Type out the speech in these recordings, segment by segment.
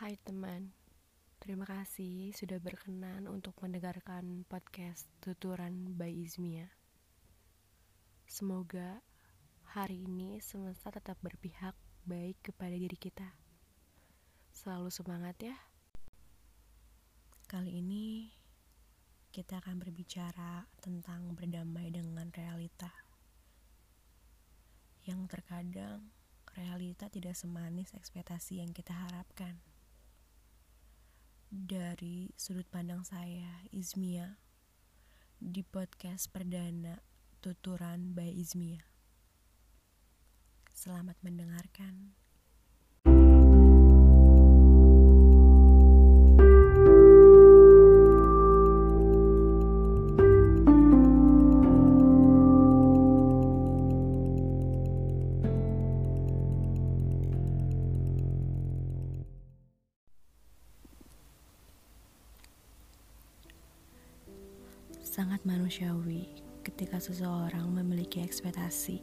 Hai teman, terima kasih sudah berkenan untuk mendengarkan podcast Tuturan by Izmia. Semoga hari ini semesta tetap berpihak baik kepada diri kita. Selalu semangat ya. Kali ini kita akan berbicara tentang berdamai dengan realita. Yang terkadang realita tidak semanis ekspektasi yang kita harapkan dari sudut pandang saya, Izmia, di podcast perdana Tuturan by Izmia. Selamat mendengarkan. Manusiawi ketika seseorang memiliki ekspektasi,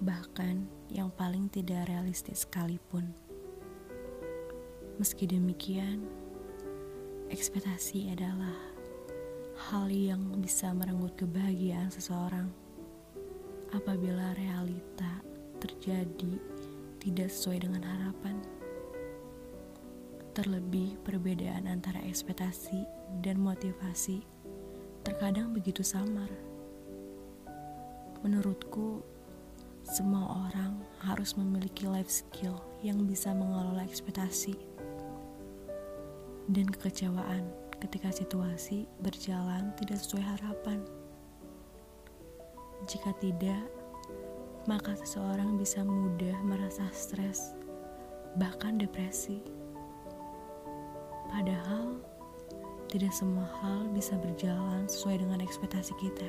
bahkan yang paling tidak realistis sekalipun. Meski demikian, ekspektasi adalah hal yang bisa merenggut kebahagiaan seseorang apabila realita terjadi tidak sesuai dengan harapan. Terlebih perbedaan antara ekspektasi dan motivasi terkadang begitu samar. Menurutku, semua orang harus memiliki life skill yang bisa mengelola ekspektasi dan kekecewaan ketika situasi berjalan tidak sesuai harapan. Jika tidak, maka seseorang bisa mudah merasa stres, bahkan depresi. Padahal, tidak semua hal bisa berjalan sesuai dengan ekspektasi kita.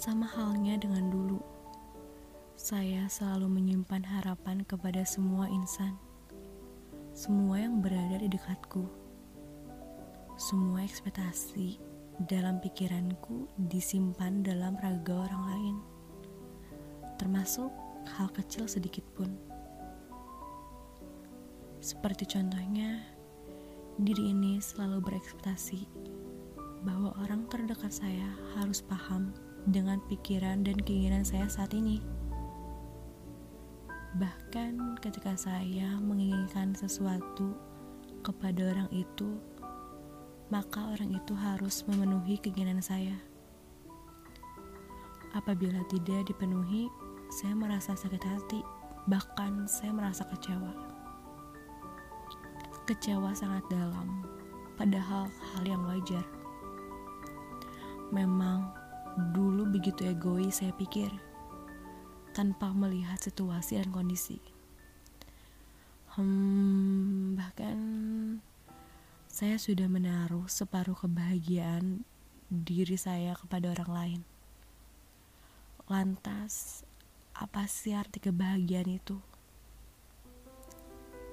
Sama halnya dengan dulu, saya selalu menyimpan harapan kepada semua insan, semua yang berada di dekatku. Semua ekspektasi dalam pikiranku disimpan dalam raga orang lain, termasuk hal kecil sedikit pun. Seperti contohnya, Diri ini selalu berekspektasi bahwa orang terdekat saya harus paham dengan pikiran dan keinginan saya saat ini. Bahkan ketika saya menginginkan sesuatu kepada orang itu, maka orang itu harus memenuhi keinginan saya. Apabila tidak dipenuhi, saya merasa sakit hati, bahkan saya merasa kecewa. Kecewa sangat dalam, padahal hal yang wajar. Memang dulu begitu egois saya pikir, tanpa melihat situasi dan kondisi. Hmm, bahkan saya sudah menaruh separuh kebahagiaan diri saya kepada orang lain. Lantas, apa sih arti kebahagiaan itu?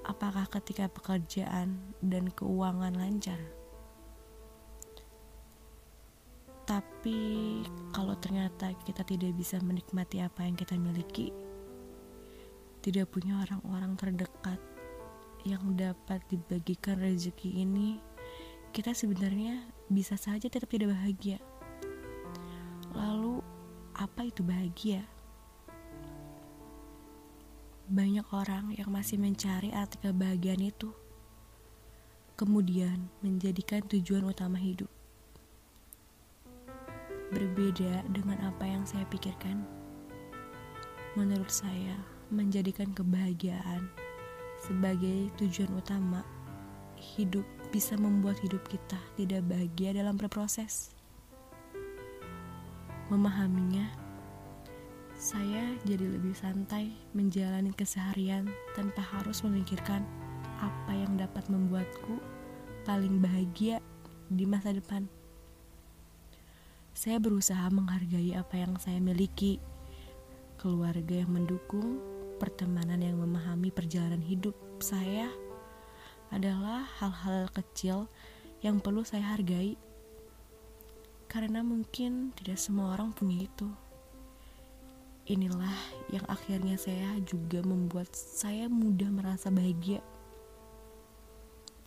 Apakah ketika pekerjaan dan keuangan lancar. Tapi kalau ternyata kita tidak bisa menikmati apa yang kita miliki, tidak punya orang-orang terdekat yang dapat dibagikan rezeki ini, kita sebenarnya bisa saja tetap tidak bahagia. Lalu, apa itu bahagia? Banyak orang yang masih mencari arti kebahagiaan itu, kemudian menjadikan tujuan utama hidup. Berbeda dengan apa yang saya pikirkan, menurut saya, menjadikan kebahagiaan sebagai tujuan utama hidup bisa membuat hidup kita tidak bahagia dalam berproses. Memahaminya saya jadi lebih santai menjalani keseharian tanpa harus memikirkan apa yang dapat membuatku paling bahagia di masa depan. Saya berusaha menghargai apa yang saya miliki, keluarga yang mendukung, pertemanan yang memahami perjalanan hidup saya adalah hal-hal kecil yang perlu saya hargai. Karena mungkin tidak semua orang punya itu inilah yang akhirnya saya juga membuat saya mudah merasa bahagia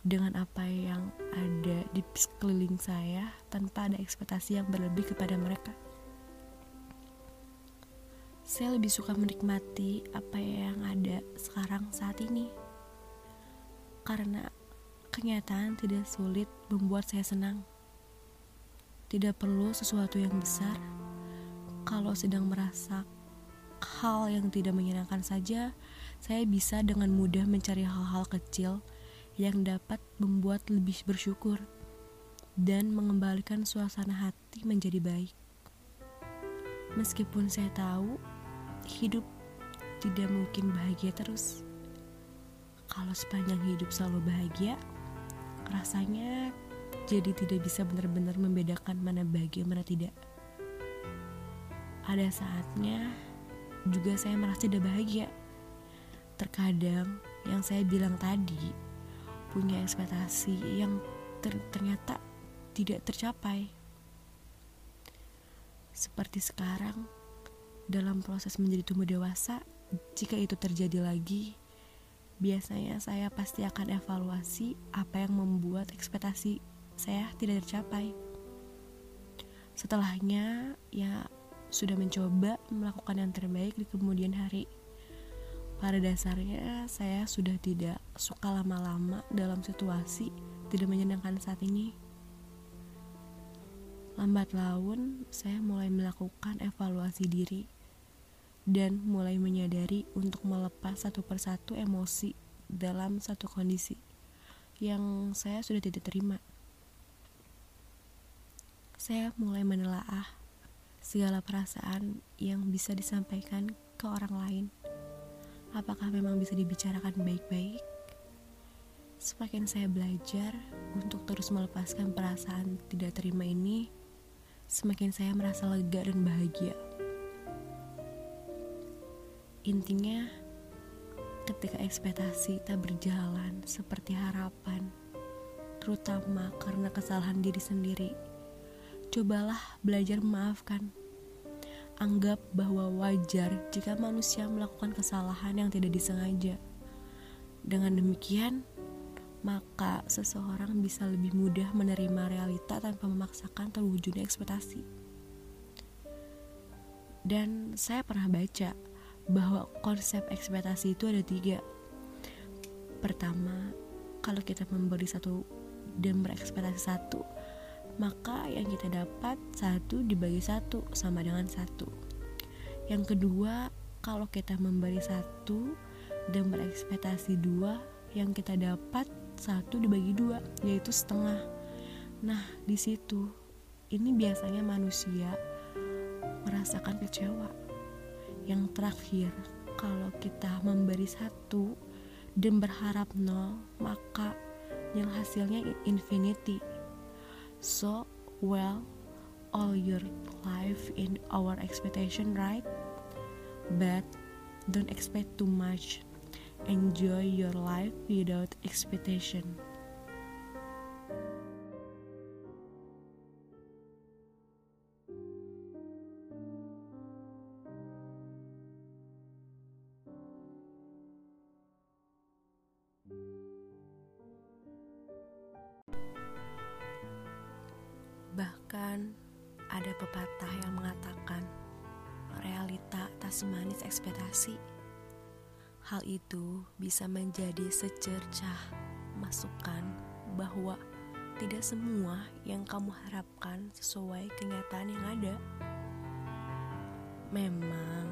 dengan apa yang ada di sekeliling saya tanpa ada ekspektasi yang berlebih kepada mereka. Saya lebih suka menikmati apa yang ada sekarang saat ini. Karena kenyataan tidak sulit membuat saya senang. Tidak perlu sesuatu yang besar kalau sedang merasa hal yang tidak menyenangkan saja, saya bisa dengan mudah mencari hal-hal kecil yang dapat membuat lebih bersyukur dan mengembalikan suasana hati menjadi baik. Meskipun saya tahu hidup tidak mungkin bahagia terus. Kalau sepanjang hidup selalu bahagia, rasanya jadi tidak bisa benar-benar membedakan mana bahagia mana tidak. Ada saatnya juga saya merasa tidak bahagia. Terkadang yang saya bilang tadi punya ekspektasi yang ter ternyata tidak tercapai. Seperti sekarang, dalam proses menjadi tumbuh dewasa, jika itu terjadi lagi, biasanya saya pasti akan evaluasi apa yang membuat ekspektasi saya tidak tercapai. Setelahnya, ya sudah mencoba melakukan yang terbaik di kemudian hari. Pada dasarnya, saya sudah tidak suka lama-lama dalam situasi tidak menyenangkan saat ini. Lambat laun, saya mulai melakukan evaluasi diri dan mulai menyadari untuk melepas satu persatu emosi dalam satu kondisi yang saya sudah tidak terima. Saya mulai menelaah segala perasaan yang bisa disampaikan ke orang lain. Apakah memang bisa dibicarakan baik-baik? Semakin saya belajar untuk terus melepaskan perasaan tidak terima ini, semakin saya merasa lega dan bahagia. Intinya, ketika ekspektasi tak berjalan seperti harapan, terutama karena kesalahan diri sendiri cobalah belajar memaafkan. Anggap bahwa wajar jika manusia melakukan kesalahan yang tidak disengaja. Dengan demikian, maka seseorang bisa lebih mudah menerima realita tanpa memaksakan terwujudnya ekspektasi. Dan saya pernah baca bahwa konsep ekspektasi itu ada tiga. Pertama, kalau kita memberi satu dan berekspektasi satu, maka yang kita dapat satu dibagi satu sama dengan satu. Yang kedua, kalau kita memberi satu dan berekspektasi dua, yang kita dapat satu dibagi dua, yaitu setengah. Nah, di situ ini biasanya manusia merasakan kecewa. Yang terakhir, kalau kita memberi satu dan berharap nol, maka yang hasilnya infinity so well all your life in our expectation right? But don't expect too much. Enjoy your life without expectation Bahkan ada pepatah yang mengatakan realita tak semanis ekspektasi. Hal itu bisa menjadi secercah masukan bahwa tidak semua yang kamu harapkan sesuai kenyataan yang ada. Memang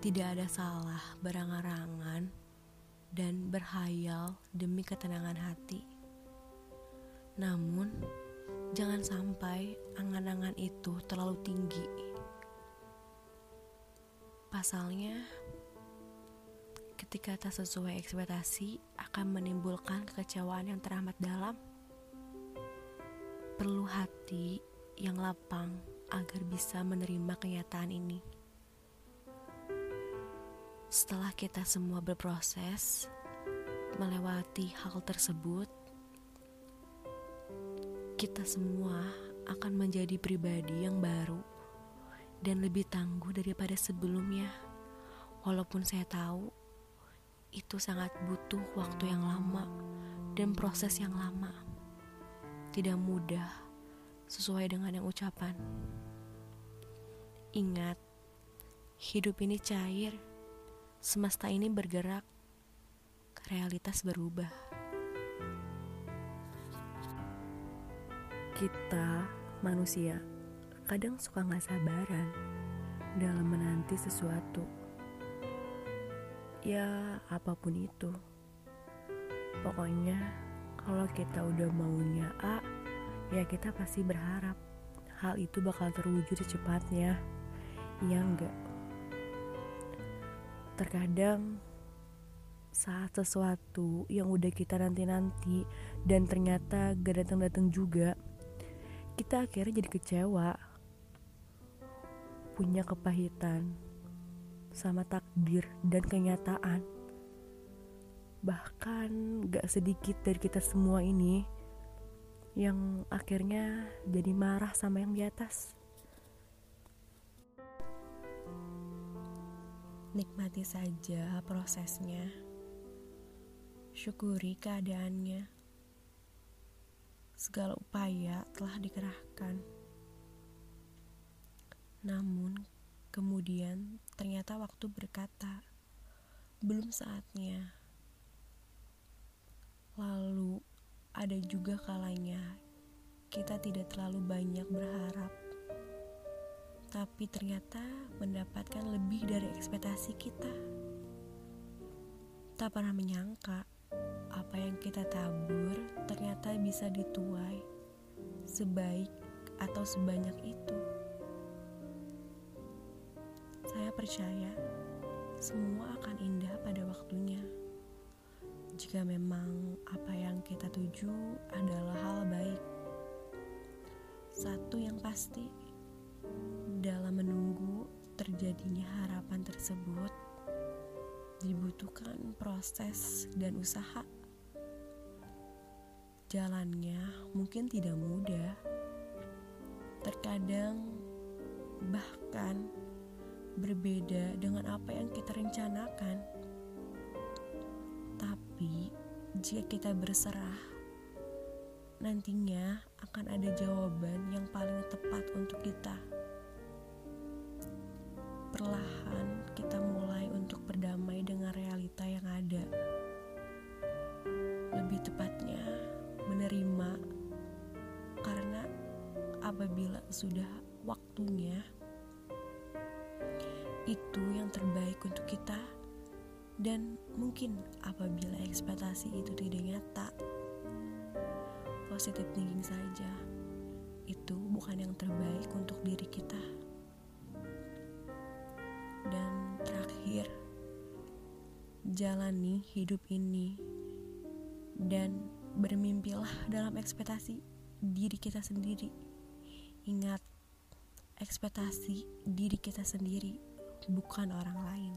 tidak ada salah berangan-angan dan berhayal demi ketenangan hati. Namun, Jangan sampai angan-angan itu terlalu tinggi. Pasalnya, ketika tak sesuai ekspektasi akan menimbulkan kekecewaan yang teramat dalam. Perlu hati yang lapang agar bisa menerima kenyataan ini. Setelah kita semua berproses melewati hal tersebut, kita semua akan menjadi pribadi yang baru dan lebih tangguh daripada sebelumnya. Walaupun saya tahu itu sangat butuh waktu yang lama dan proses yang lama. Tidak mudah sesuai dengan yang ucapan. Ingat, hidup ini cair, semesta ini bergerak, realitas berubah. Kita, manusia, kadang suka gak sabaran dalam menanti sesuatu. Ya, apa pun itu. Pokoknya, kalau kita udah maunya A, ya kita pasti berharap hal itu bakal terwujud secepatnya. Iya enggak? Terkadang saat sesuatu yang udah kita nanti-nanti dan ternyata gak datang-datang juga, kita akhirnya jadi kecewa punya kepahitan sama takdir dan kenyataan. Bahkan gak sedikit dari kita semua ini yang akhirnya jadi marah sama yang di atas. Nikmati saja prosesnya. Syukuri keadaannya. Segala upaya telah dikerahkan. Namun, kemudian ternyata waktu berkata, "Belum saatnya." Lalu, ada juga kalanya kita tidak terlalu banyak berharap, tapi ternyata mendapatkan lebih dari ekspektasi kita. Tak pernah menyangka apa yang kita tabur ternyata bisa dituai sebaik atau sebanyak itu. Saya percaya semua akan indah pada waktunya. Jika memang apa yang kita tuju adalah hal baik. Satu yang pasti, dalam menunggu terjadinya harapan tersebut, dibutuhkan proses dan usaha. Jalannya mungkin tidak mudah, terkadang bahkan berbeda dengan apa yang kita rencanakan. Tapi, jika kita berserah, nantinya akan ada jawaban yang paling tepat untuk kita. Tepatnya, menerima, karena apabila sudah waktunya itu yang terbaik untuk kita. Dan mungkin apabila ekspektasi itu tidak nyata positif thinking saja itu bukan yang terbaik untuk diri kita. Dan terakhir jalani hidup ini dan bermimpilah dalam ekspektasi diri kita sendiri ingat ekspektasi diri kita sendiri bukan orang lain.